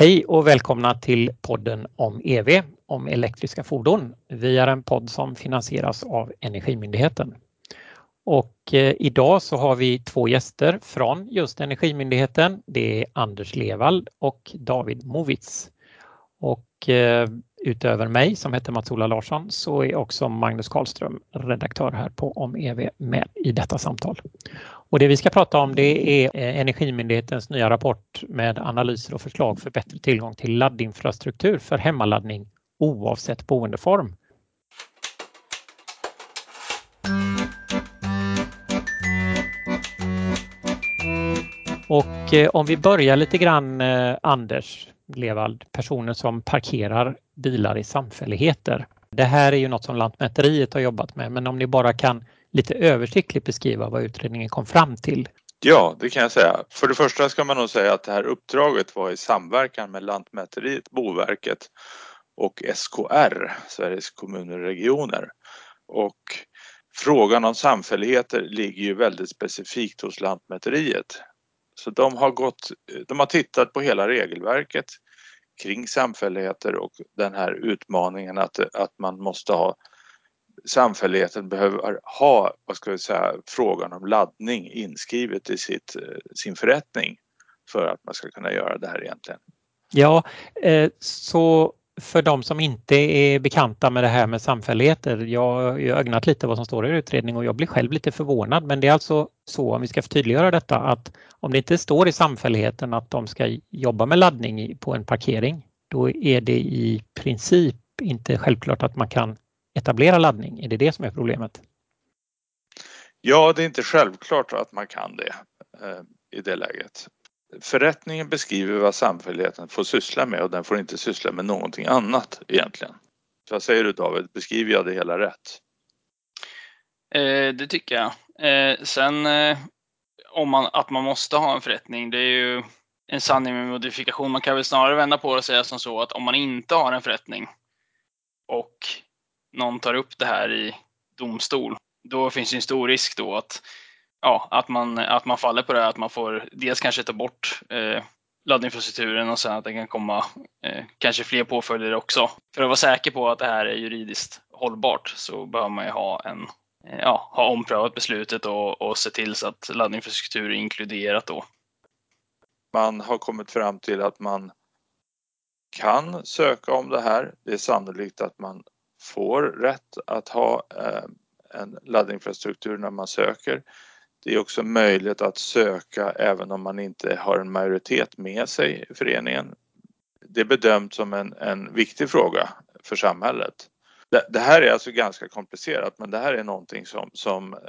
Hej och välkomna till podden om EV, om elektriska fordon. Vi är en podd som finansieras av Energimyndigheten. Och eh, idag så har vi två gäster från just Energimyndigheten. Det är Anders Levald och David Movitz. Och eh, utöver mig som heter Mats-Ola Larsson så är också Magnus Karlström, redaktör här på Om EV med i detta samtal. Och det vi ska prata om det är eh, Energimyndighetens nya rapport med analyser och förslag för bättre tillgång till laddinfrastruktur för hemmaladdning oavsett boendeform. Och eh, om vi börjar lite grann eh, Anders Levald, personer som parkerar bilar i samfälligheter. Det här är ju något som Lantmäteriet har jobbat med men om ni bara kan lite översiktligt beskriva vad utredningen kom fram till. Ja, det kan jag säga. För det första ska man nog säga att det här uppdraget var i samverkan med Lantmäteriet, Boverket och SKR, Sveriges kommuner och regioner. Och frågan om samfälligheter ligger ju väldigt specifikt hos Lantmäteriet. Så de har, gått, de har tittat på hela regelverket kring samfälligheter och den här utmaningen att, att man måste ha samfälligheten behöver ha, vad ska vi säga, frågan om laddning inskrivet i sitt, sin förrättning för att man ska kunna göra det här egentligen. Ja, eh, så för de som inte är bekanta med det här med samfälligheter, jag har ögnat lite vad som står i utredningen och jag blir själv lite förvånad men det är alltså så, om vi ska förtydliggöra detta, att om det inte står i samfälligheten att de ska jobba med laddning på en parkering, då är det i princip inte självklart att man kan etablera laddning. Är det det som är problemet? Ja, det är inte självklart att man kan det eh, i det läget. Förrättningen beskriver vad samfälligheten får syssla med och den får inte syssla med någonting annat egentligen. Så vad säger du David, beskriver jag det hela rätt? Eh, det tycker jag. Eh, sen eh, om man, att man måste ha en förrättning, det är ju en sanning med modifikation. Man kan väl snarare vända på det och säga som så att om man inte har en förrättning och någon tar upp det här i domstol, då finns det en stor risk då att ja, att man, att man faller på det, att man får dels kanske ta bort eh, laddinfrastrukturen och sen att det kan komma eh, kanske fler påföljder också. För att vara säker på att det här är juridiskt hållbart så behöver man ju ha en eh, Ja, ha omprövat beslutet och, och se till så att laddinfrastruktur är inkluderat då. Man har kommit fram till att man kan söka om det här. Det är sannolikt att man får rätt att ha eh, en laddinfrastruktur när man söker. Det är också möjligt att söka även om man inte har en majoritet med sig i föreningen. Det är bedömt som en, en viktig fråga för samhället. Det, det, här är alltså ganska komplicerat men det här är någonting som, som eh,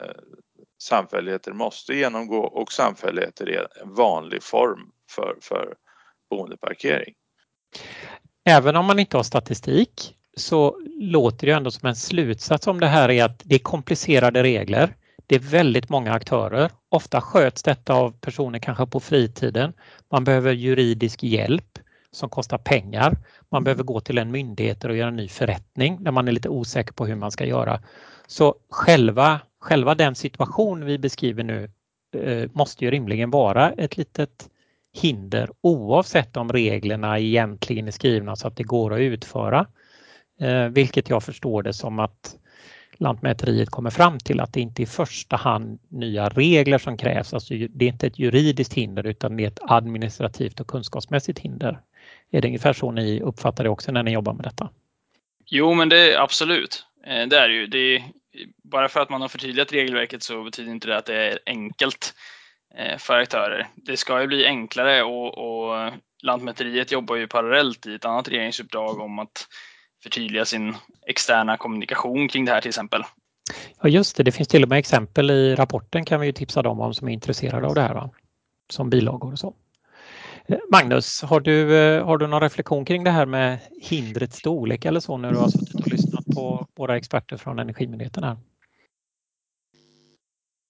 samfälligheter måste genomgå och samfälligheter är en vanlig form för, för boendeparkering. Även om man inte har statistik så låter det ändå som en slutsats om det här är att det är komplicerade regler. Det är väldigt många aktörer. Ofta sköts detta av personer kanske på fritiden. Man behöver juridisk hjälp som kostar pengar. Man behöver gå till en myndighet och göra en ny förrättning när man är lite osäker på hur man ska göra. Så själva, själva den situation vi beskriver nu eh, måste ju rimligen vara ett litet hinder oavsett om reglerna egentligen är skrivna så att det går att utföra. Eh, vilket jag förstår det som att Lantmäteriet kommer fram till att det inte i första hand nya regler som krävs. Alltså det är inte ett juridiskt hinder utan det är ett administrativt och kunskapsmässigt hinder. Är det ungefär så ni uppfattar det också när ni jobbar med detta? Jo, men det är absolut. Eh, det är ju. Det är, bara för att man har förtydligat regelverket så betyder inte det att det är enkelt eh, för aktörer. Det ska ju bli enklare och, och eh, Lantmäteriet jobbar ju parallellt i ett annat regeringsuppdrag om att förtydliga sin externa kommunikation kring det här till exempel. Ja just det, det finns till och med exempel i rapporten kan vi ju tipsa dem om som är intresserade av det här. Va? Som bilagor och så. Eh, Magnus, har du, eh, har du någon reflektion kring det här med hindrets storlek eller så när alltså du har suttit och lyssnat på våra experter från Energimyndigheten här?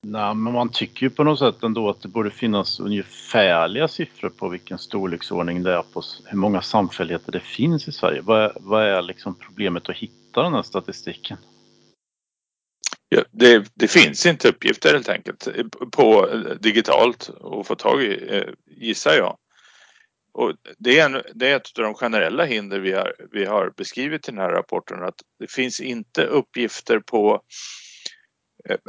Nej, men man tycker ju på något sätt ändå att det borde finnas ungefärliga siffror på vilken storleksordning det är på hur många samfälligheter det finns i Sverige. Vad är, vad är liksom problemet att hitta den här statistiken? Ja, det, det, finns inte uppgifter helt enkelt på digitalt att få tag i, eh, gissar jag. Och det, är en, det är ett av de generella hinder vi har, vi har beskrivit i den här rapporten att det finns inte uppgifter på eh,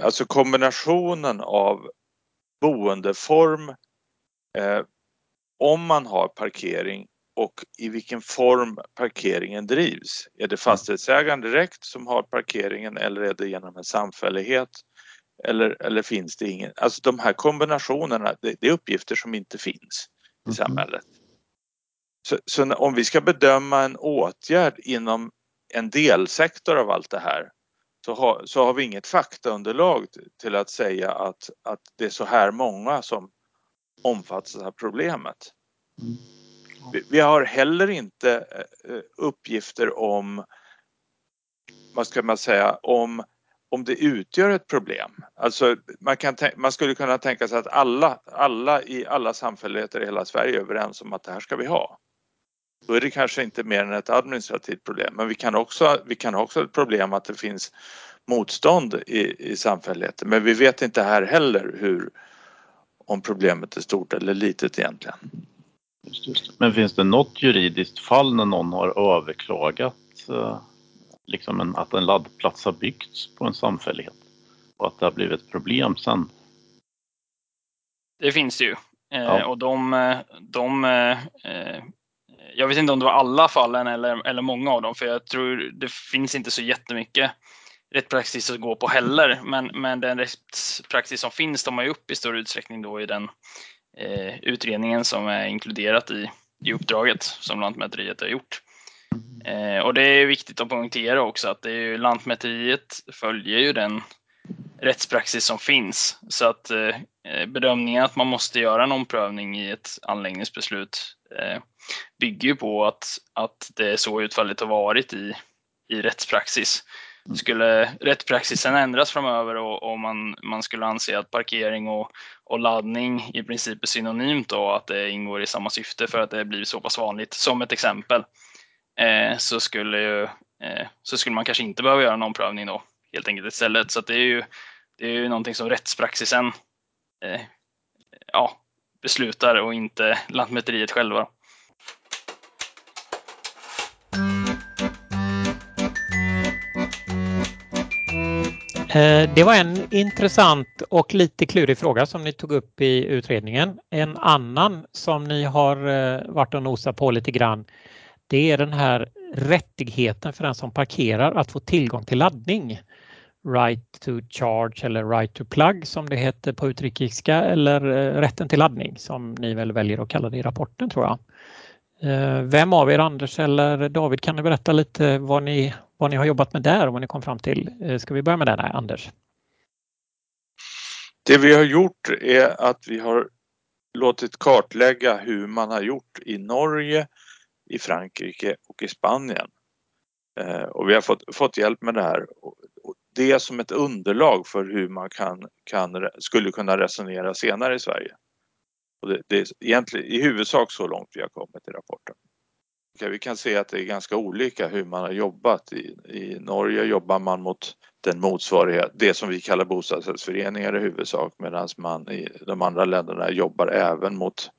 alltså kombinationen av boendeform, eh, om man har parkering och i vilken form parkeringen drivs. Är det fastighetsägaren direkt som har parkeringen eller är det genom en samfällighet? Eller, eller finns det ingen? Alltså de här kombinationerna, det, det är uppgifter som inte finns i mm. samhället. Så, så, om vi ska bedöma en åtgärd inom en delsektor av allt det här så har, så har vi inget faktaunderlag till att säga att, att det är så här många som omfattas av problemet. Mm. Vi, vi har heller inte eh, uppgifter om, vad ska man säga, om om det utgör ett problem. Alltså man, kan, man skulle kunna tänka sig att alla, alla i alla samfälligheter i hela Sverige är överens om att det här ska vi ha. Då är det kanske inte mer än ett administrativt problem. Men vi kan också, vi kan också ha ett problem att det finns motstånd i, i samfälligheten. Men vi vet inte här heller hur, om problemet är stort eller litet egentligen. Just, just. Men finns det något juridiskt fall när någon har överklagat eh, liksom en, att en laddplats har byggts på en samfällighet och att det har blivit ett problem sen? Det finns det ju. Eh, ja. och de, de eh, jag vet inte om det var alla fallen eller, eller många av dem, för jag tror det finns inte så jättemycket rättspraxis att gå på heller. Men, men den rättspraxis som finns tar man ju upp i stor utsträckning då i den eh, utredningen som är inkluderat i, i uppdraget som Lantmäteriet har gjort. Eh, och det är viktigt att poängtera också att det är ju, Lantmäteriet följer ju den rättspraxis som finns. Så att eh, bedömningen att man måste göra en omprövning i ett anläggningsbeslut eh, bygger ju på att, att det är så utfallet har varit i, i rättspraxis. Mm. Skulle rättspraxisen ändras framöver och, och man, man skulle anse att parkering och, och laddning i princip är synonymt och att det ingår i samma syfte för att det blivit så pass vanligt, som ett exempel, eh, så, skulle ju, eh, så skulle man kanske inte behöva göra en omprövning då, helt enkelt istället. Så det är ju, det är ju någonting som rättspraxisen eh, ja, beslutar och inte Lantmäteriet själva. Eh, det var en intressant och lite klurig fråga som ni tog upp i utredningen. En annan som ni har eh, varit och nosat på lite grann, det är den här rättigheten för den som parkerar att få tillgång till laddning. Right to charge eller right to plug som det heter på utrikiska eller eh, rätten till laddning som ni väl väljer att kalla det i rapporten tror jag. Vem av er, Anders eller David, kan ni berätta lite vad ni vad ni har jobbat med där och vad ni kom fram till. Eh, ska vi börja med det, här, Anders? Det vi har gjort är att vi har låtit kartlägga hur man har gjort i Norge, i Frankrike och i Spanien. Eh, och vi har fått, fått hjälp med det här. Det som ett underlag för hur man kan, kan, skulle kunna resonera senare i Sverige. Och det, det är egentligen i huvudsak så långt vi har kommit i rapporten. Vi kan se att det är ganska olika hur man har jobbat. I, i Norge jobbar man mot den motsvarighet, det som vi kallar bostadsrättsföreningar i huvudsak medan man i de andra länderna jobbar även mot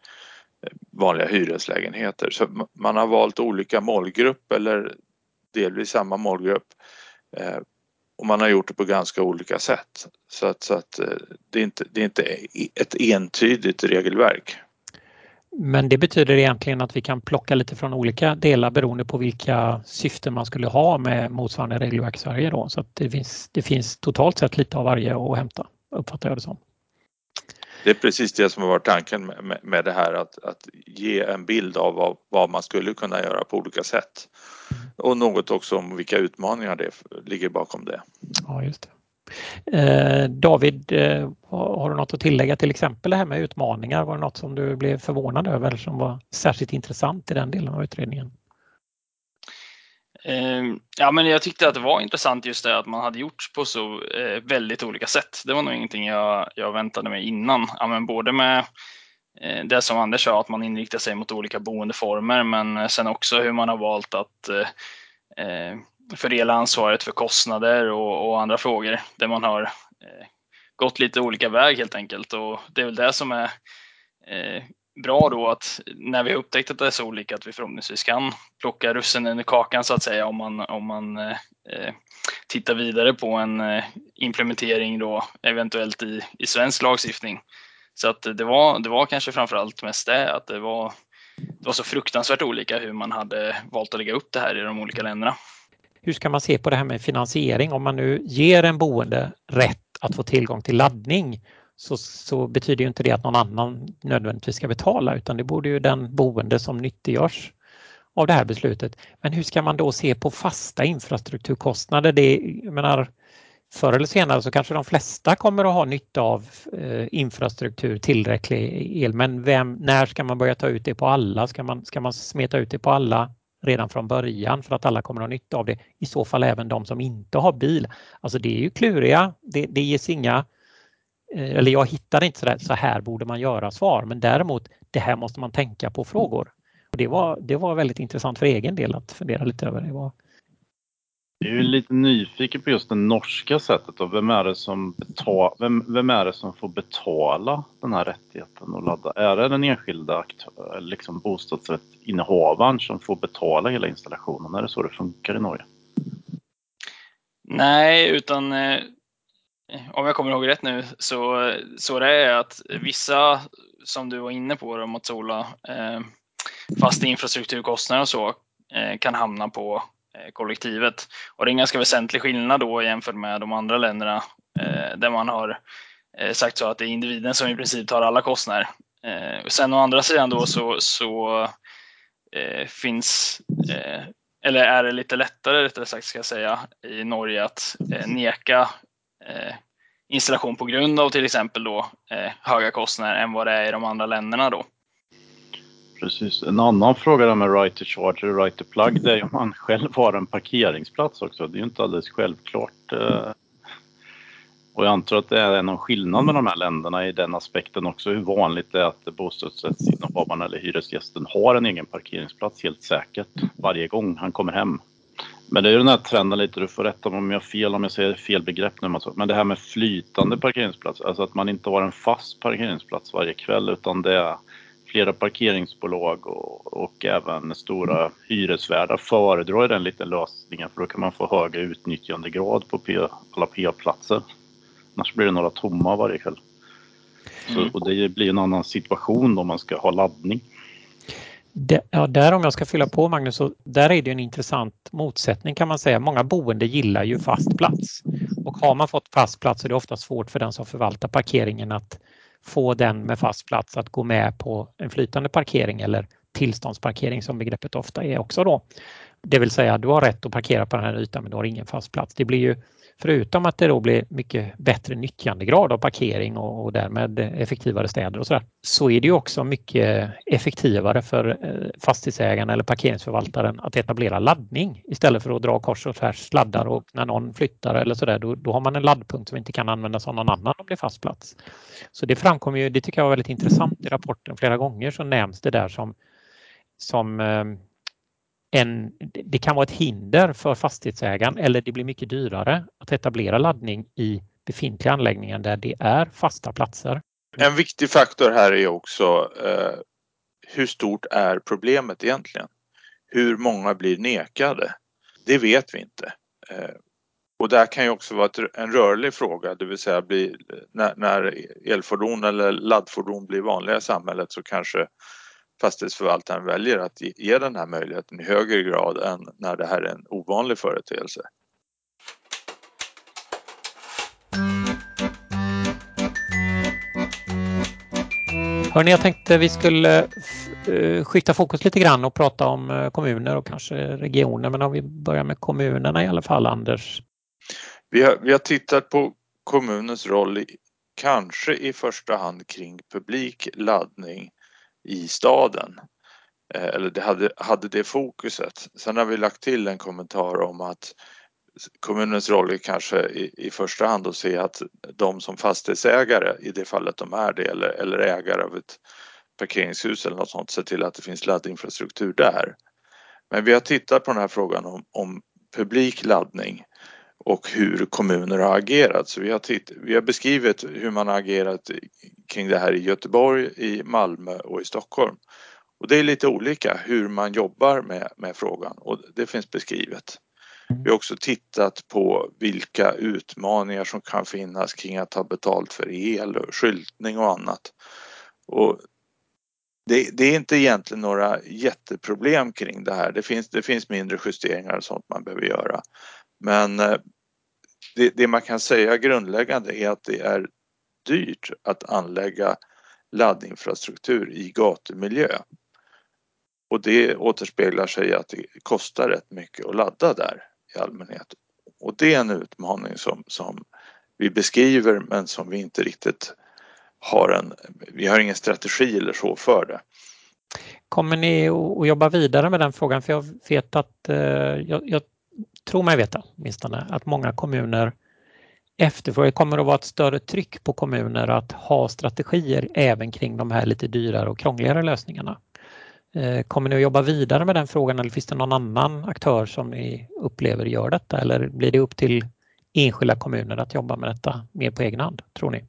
eh, vanliga hyreslägenheter. Så man har valt olika målgrupp eller delvis samma målgrupp eh, och man har gjort det på ganska olika sätt. Så att, så att eh, det, är inte, det är inte ett entydigt regelverk. Men det betyder egentligen att vi kan plocka lite från olika delar beroende på vilka syften man skulle ha med motsvarande regelverk i Sverige då. Så det finns, det finns totalt sett lite av varje att hämta, uppfattar jag det som. Det är precis det som har varit tanken med, med det här att, att ge en bild av vad, vad, man skulle kunna göra på olika sätt. Och något också om vilka utmaningar det ligger bakom det. Ja, just det. Eh, David, eh, har du något att tillägga till exempel det här med utmaningar? Var det något som du blev förvånad över eller som var särskilt intressant i den delen av utredningen? Eh, ja, men jag tyckte att det var intressant just det att man hade gjort på så väldigt olika sätt. Det var nog ingenting jag, jag väntade mig innan. Ja, men både med det som Anders sa, att man inriktar sig mot olika boendeformer, men sen också hur man har valt att fördela ansvaret för kostnader och, och andra frågor där man har eh, gått lite olika väg helt enkelt. Och det är väl det som är eh, bra då att när vi har upptäckt att det är så olika att vi förhoppningsvis kan plocka russinen i kakan så att säga om man, om man eh, eh, tittar vidare på en eh, implementering då eventuellt i, i svensk lagstiftning. Så att det var, det var kanske framförallt mest det att det var, det var så fruktansvärt olika hur man hade valt att lägga upp det här i de olika länderna. Hur ska man se på det här med finansiering? Om man nu ger en boende rätt att få tillgång till laddning så, så betyder ju inte det att någon annan nödvändigtvis ska betala utan det borde ju den boende som nyttiggörs av det här beslutet. Men hur ska man då se på fasta infrastrukturkostnader? Det, jag menar, förr eller senare så kanske de flesta kommer att ha nytta av eh, infrastruktur, tillräcklig el, men vem, när ska man börja ta ut det på alla? Ska man, ska man smeta ut det på alla redan från början för att alla kommer att ha nytta av det? I så fall även de som inte har bil. Alltså det är ju kluriga, det, det ges inga eh, eller jag hittar inte sådär, så här borde man göra svar, men däremot det här måste man tänka på frågor. Och det, var, det var väldigt intressant för egen del att fundera lite över. Det var... Jag är lite nyfiken på just det norska sättet. Och vem, är det som betala, vem, vem är det som får betala den här rättigheten att ladda? Är det den enskilda aktör, liksom bostadsrättsinnehavaren som får betala hela installationen? Är det så det funkar i Norge? Nej, utan eh, om jag kommer ihåg rätt nu, så, så det är att vissa, som du var inne på Mats-Ola, eh, fasta infrastrukturkostnader och så eh, kan hamna på Eh, kollektivet. Och det är en ganska väsentlig skillnad då jämfört med de andra länderna eh, där man har eh, sagt så att det är individen som i princip tar alla kostnader. Sen å andra sidan då så, så eh, finns eller är det lite lättare rättare sagt ska jag säga i Norge att neka eh, installation på grund av till exempel då eh, höga kostnader än vad det är i de andra länderna då. Precis. En annan fråga där med right to charge eller right to plug det är om man själv har en parkeringsplats också. Det är ju inte alldeles självklart. Eh. Och jag antar att det är någon skillnad med de här länderna i den aspekten också hur vanligt det är att bostadsrättsinnehavaren eller hyresgästen har en egen parkeringsplats helt säkert varje gång han kommer hem. Men det är ju den här trenden lite, du får rätta om jag har fel om jag säger fel begrepp nu. Men det här med flytande parkeringsplats, alltså att man inte har en fast parkeringsplats varje kväll utan det är flera parkeringsbolag och, och även stora hyresvärdar föredrar den lite lösningen för då kan man få högre utnyttjandegrad på P, alla P-platser. Annars blir det några tomma varje kväll. Så, mm. och det blir en annan situation om man ska ha laddning. Ja, där om jag ska fylla på Magnus, så där är det en intressant motsättning kan man säga. Många boende gillar ju fast plats och har man fått fast plats är det ofta svårt för den som förvaltar parkeringen att få den med fast plats att gå med på en flytande parkering eller tillståndsparkering som begreppet ofta är också då. Det vill säga du har rätt att parkera på den här ytan men du har ingen fast plats. Det blir ju Förutom att det då blir mycket bättre nyttjandegrad av parkering och, och därmed effektivare städer och så där, så är det ju också mycket effektivare för eh, fastighetsägaren eller parkeringsförvaltaren att etablera laddning istället för att dra kors och tvärs laddar och när någon flyttar eller så där, då, då har man en laddpunkt som inte kan användas av någon annan om det är fast plats. Så det framkommer ju, det tycker jag var väldigt intressant i rapporten flera gånger så nämns det där som som eh, en, det kan vara ett hinder för fastighetsägaren eller det blir mycket dyrare att etablera laddning i befintliga anläggningar där det är fasta platser. En viktig faktor här är också eh, hur stort är problemet egentligen? Hur många blir nekade? Det vet vi inte. Eh, och det kan ju också vara en rörlig fråga, det vill säga bli, när, när elfordon eller laddfordon blir vanliga i samhället så kanske fastighetsförvaltaren väljer att ge den här möjligheten i högre grad än när det här är en ovanlig företeelse. Hörni, jag tänkte vi skulle eh, skifta fokus lite grann och prata om eh, kommuner och kanske regioner. Men om vi börjar med kommunerna i alla fall, Anders. Vi har, vi har tittat på kommunens roll i, kanske i första hand kring publik laddning i staden. Eh, eller det hade, hade det fokuset. Sen har vi lagt till en kommentar om att kommunens roll är kanske i, i första hand att se att de som fastighetsägare, i det fallet de är det, eller, eller ägare av ett parkeringshus eller något sånt, ser till att det finns laddinfrastruktur där. Men vi har tittat på den här frågan om, om publik laddning och hur kommuner har agerat. Så vi har, titt, vi har beskrivit hur man har agerat kring det här i Göteborg, i Malmö och i Stockholm. Och det är lite olika hur man jobbar med, med frågan och det finns beskrivet. Vi har också tittat på vilka utmaningar som kan finnas kring att ta betalt för el och skyltning och annat. Och det, det, är inte egentligen några jätteproblem kring det här. Det finns, det finns mindre justeringar och sånt man behöver göra. Men eh, det, det man kan säga grundläggande är att det är dyrt att anlägga laddinfrastruktur i gatumiljö. Och det återspeglar sig i att det kostar rätt mycket att ladda där i allmänhet. Och det är en utmaning som, som vi beskriver men som vi inte riktigt har en, vi har ingen strategi eller så för det. Kommer ni att jobba vidare med den frågan? För jag vet att, eh, jag, jag tror mig veta åtminstone, att många kommuner efterfrågar, det kommer att vara ett större tryck på kommuner att ha strategier även kring de här lite dyrare och krångligare lösningarna. Eh, kommer ni att jobba vidare med den frågan eller finns det någon annan aktör som ni upplever gör detta eller blir det upp till enskilda kommuner att jobba med detta mer på egen hand, tror ni?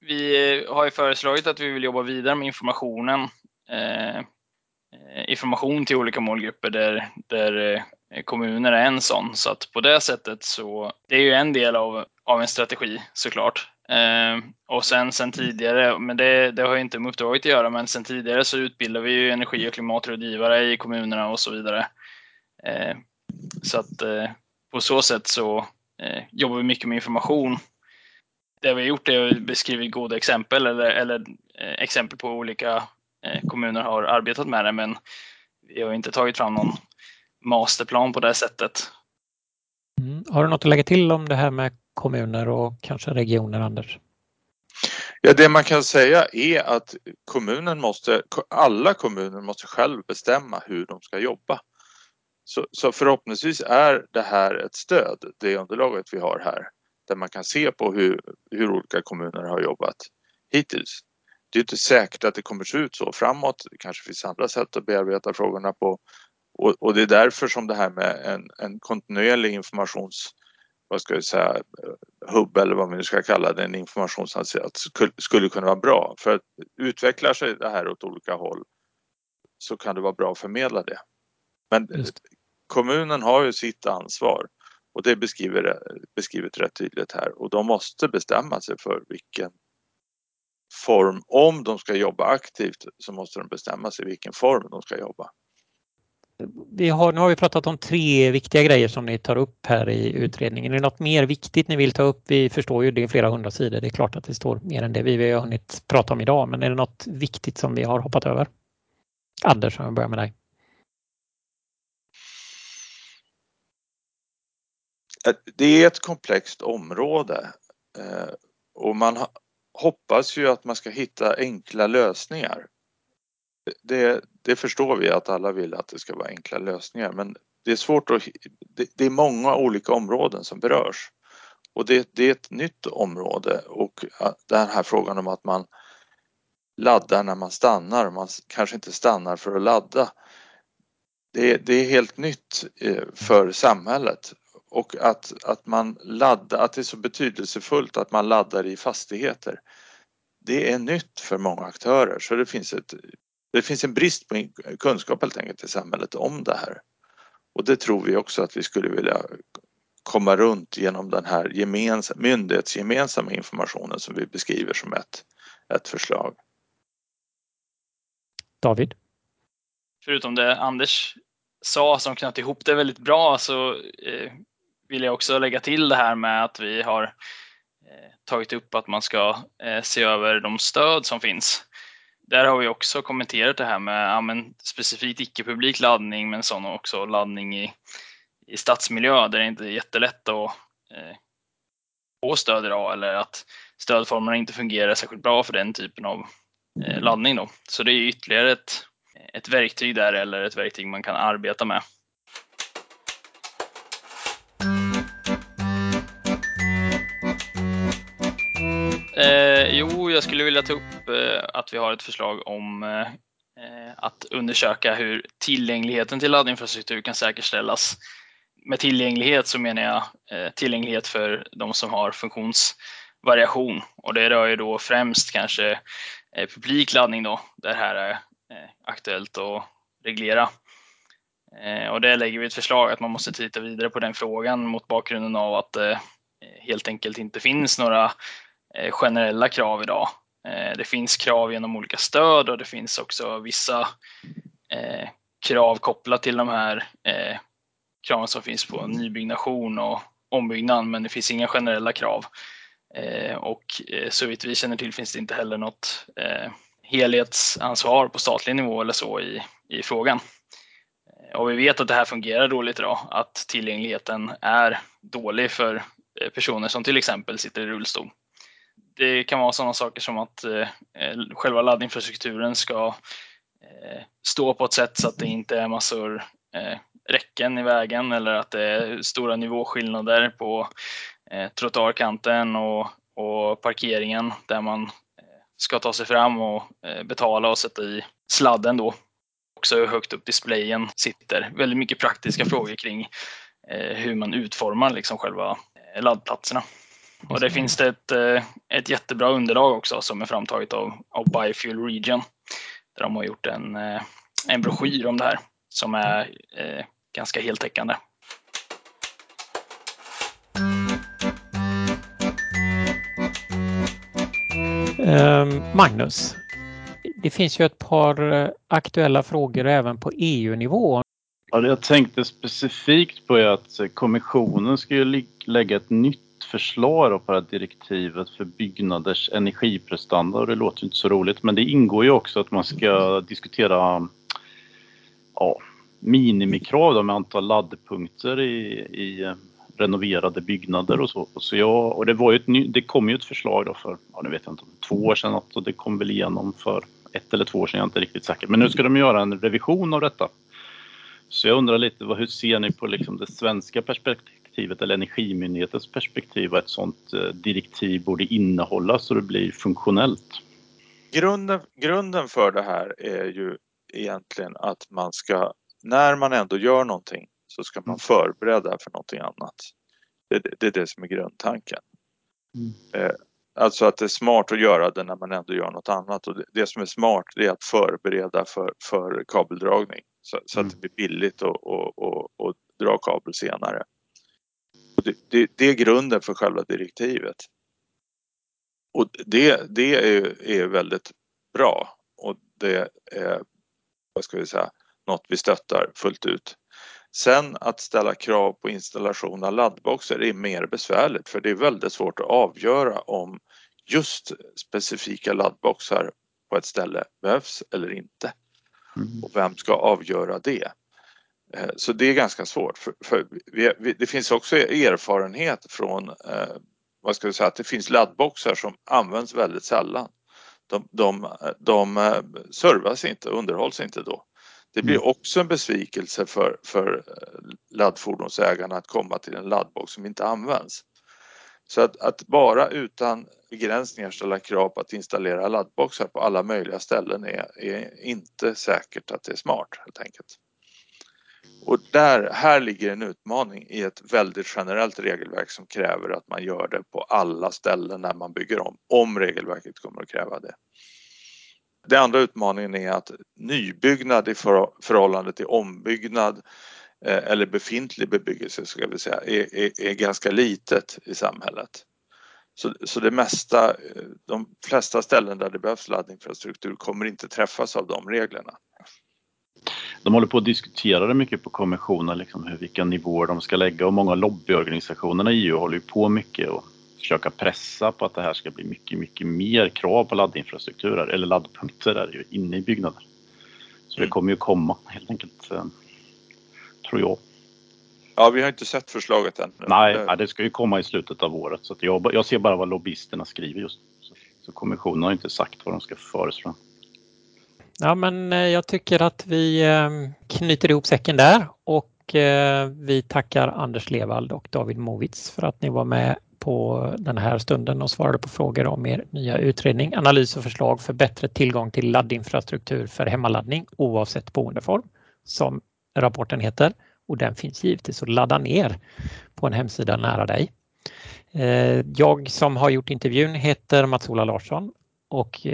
Vi har ju föreslagit att vi vill jobba vidare med informationen. Eh, eh information till olika målgrupper där, där eh, Eh, kommuner är en sån. Så att på det sättet så, det är ju en del av, av en strategi såklart. Eh, och sen, sen tidigare, men det, det har ju inte med uppdraget att göra, men sen tidigare så utbildar vi ju energi och klimatrådgivare i kommunerna och så vidare. Eh, så att eh, på så sätt så eh, jobbar vi mycket med information. Det vi har gjort är att beskriva goda exempel eller, eller eh, exempel på olika eh, kommuner har arbetat med det, men vi har inte tagit fram någon masterplan på det sättet. Mm. Har du något att lägga till om det här med kommuner och kanske regioner, Anders? Ja, det man kan säga är att kommunen måste, alla kommuner måste själv bestämma hur de ska jobba. Så, så, förhoppningsvis är det här ett stöd, det underlaget vi har här, där man kan se på hur, hur olika kommuner har jobbat hittills. Det är inte säkert att det kommer se ut så framåt. Det kanske finns andra sätt att bearbeta frågorna på och, och det är därför som det här med en, en kontinuerlig informations vad ska jag säga, hubb eller vad man nu ska kalla det, en informationsansats skulle kunna vara bra. För att utvecklar sig det här åt olika håll så kan det vara bra att förmedla det. Men Just. kommunen har ju sitt ansvar och det är beskrivet, beskrivet rätt tydligt här och de måste bestämma sig för vilken form, om de ska jobba aktivt så måste de bestämma sig vilken form de ska jobba vi har, nu har vi pratat om tre viktiga grejer som ni tar upp här i utredningen. Är det något mer viktigt ni vill ta upp? Vi förstår ju det är flera hundra sidor. Det är klart att det står mer än det vi har hunnit prata om idag. Men är det något viktigt som vi har hoppat över? Anders, om jag börjar med dig. Det är ett komplext område eh, och man hoppas ju att man ska hitta enkla lösningar det, det förstår vi att alla vill att det ska vara enkla lösningar men det är svårt att... Det, det är många olika områden som berörs och det, det, är ett nytt område och den här frågan om att man laddar när man stannar, man kanske inte stannar för att ladda. Det, det är helt nytt eh, för samhället och att, att man laddar, att det är så betydelsefullt att man laddar i fastigheter. Det är nytt för många aktörer så det finns ett det finns en brist på kunskap helt enkelt i samhället om det här. Och det tror vi också att vi skulle vilja komma runt genom den här gemens myndighetsgemensamma informationen som vi beskriver som ett, ett förslag. David? Förutom det Anders sa som knöt ihop det väldigt bra så eh, vill jag också lägga till det här med att vi har eh, tagit upp att man ska eh, se över de stöd som finns där har vi också kommenterat det här med ja, men specifikt icke-publik laddning men sån också laddning i, i stadsmiljö där det inte är jättelätt att eh, få stöd idag eller att stödformerna inte fungerar särskilt bra för den typen av eh, laddning. Då. Så det är ytterligare ett, ett verktyg där eller ett verktyg man kan arbeta med. Jag skulle vilja ta upp eh, att vi har ett förslag om eh, eh, att undersöka hur tillgängligheten till laddinfrastruktur kan säkerställas. med tillgänglighet så menar jag tillgänglighet för de som har funktionsvariation och det rör ju då främst kanske publik laddning då, där det här är aktuellt att reglera. Och där lägger vi ett förslag att man måste titta vidare på den frågan mot bakgrunden av att det helt enkelt inte finns några Eh, generella krav idag. Eh, det finns krav genom olika stöd och det finns också vissa eh, krav kopplat till de här kraven som finns på nybyggnation och ombyggnad, men det finns inga generella krav. Och så vitt vi känner till finns det inte heller något helhetsansvar på statlig nivå eller så i, i frågan. Och vi vet att det här fungerar dåligt idag, att tillgängligheten är dålig för personer som till exempel sitter i rullstol. Det kan vara sådana saker som att eh, eh, själva laddinfrastrukturen ska eh, stå på ett sätt så att det inte är massor eh, räcken i vägen eller att det är stora nivåskillnader på eh, trottoarkanten och, och parkeringen där man eh, ska ta sig fram och eh, betala och sätta i sladden då. Också hur högt upp displayen sitter. Väldigt mycket praktiska frågor kring eh, hur man utformar liksom själva eh, laddplatserna. Och det finns det ett, ett jättebra underlag också som är framtaget av, av Biofuel Region. Där de har gjort en, en broschyr om det här som är eh, ganska heltäckande. Ehm, Magnus, det finns ju ett par eh, aktuella frågor även på EU-nivå. Ja, jag tänkte specifikt på att kommissionen ska ju lägga ett nytt förslag på det här direktivet för byggnaders energiprestanda och det låter inte så roligt men det ingår ju också att man ska diskutera ja, minimikrav med antal laddpunkter i, i eh, renoverade byggnader och så. så jag, och det, var ju ett, det kom ju ett förslag då för, ja nu vet jag inte, två år sedan och det kom väl igenom för ett eller två år sedan, jag är inte riktigt säker. Men nu ska de göra en revision av detta. Så jag undrar lite, hur ser ni på liksom det svenska perspektivet eller Energimyndighetens perspektiv vad ett sådant eh, direktiv borde innehålla så det blir funktionellt? Grunden, grunden för det här är ju egentligen att man ska, när man ändå gör någonting så ska man mm. förbereda för någonting annat. Det, det, det är det som är grundtanken. Mm. Eh, alltså att det är smart att göra det när man ändå gör något annat och det, det som är smart det är att förbereda för, för kabeldragning så, så mm. att det blir billigt att och, och, och dra kabel senare. Det, det, det, är grunden för själva direktivet. Och det, det är, är väldigt bra och det är, vad ska vi säga, något vi stöttar fullt ut. Sen att ställa krav på installation av laddboxar är mer besvärligt för det är väldigt svårt att avgöra om just specifika laddboxar på ett ställe behövs eller inte. Mm. Och vem ska avgöra det? Eh, så det är ganska svårt. För, för vi, vi, det finns också erfarenhet från, eh, vad ska vi säga, att det finns laddboxar som används väldigt sällan. De, de, de eh, servas inte, underhålls inte då. Det blir mm. också en besvikelse för, för eh, laddfordonsägarna att komma till en laddbox som inte används. Så att, att, bara utan begränsningar ställa krav på att installera laddboxar på alla möjliga ställen är, är inte säkert att det är smart helt enkelt. Och där, här ligger en utmaning i ett väldigt generellt regelverk som kräver att man gör det på alla ställen när man bygger om, om regelverket kommer att kräva det. Den andra utmaningen är att nybyggnad i förhållande till ombyggnad eh, eller befintlig bebyggelse ska vi säga, är, är, är ganska litet i samhället. Så, så det mesta, eh, de flesta ställen där det behövs laddinfrastruktur kommer inte träffas av de reglerna. De håller på att diskutera det mycket på kommissionen, liksom hur, vilka nivåer de ska lägga och många lobbyorganisationerna i EU håller ju på mycket och försöka pressa på att det här ska bli mycket, mycket mer krav på laddinfrastrukturer eller laddpunkter där inne i byggnader. Så det mm. kommer ju komma helt enkelt, eh, tror jag. Ja, vi har inte sett förslaget än. Nej, nej det ska ju komma i slutet av året så jag, jag ser bara vad lobbyisterna skriver just så, så kommissionen har inte sagt vad de ska föreslå. Ja, men eh, jag tycker att vi eh, knyter ihop säcken där och eh, vi tackar Anders Levald och David Movitz för att ni var med på den här stunden och svarade på frågor om er nya utredning, analys och förslag för bättre tillgång till laddinfrastruktur för hemmaladdning oavsett boendeform, som rapporten heter. och den finns givetvis att ladda ner på en hemsida nära dig. Jag som har gjort intervjun heter Mats-Ola Larsson och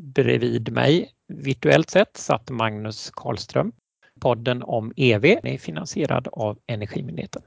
bredvid mig virtuellt sett satt Magnus Karlström. Podden om EV är finansierad av Energimyndigheten.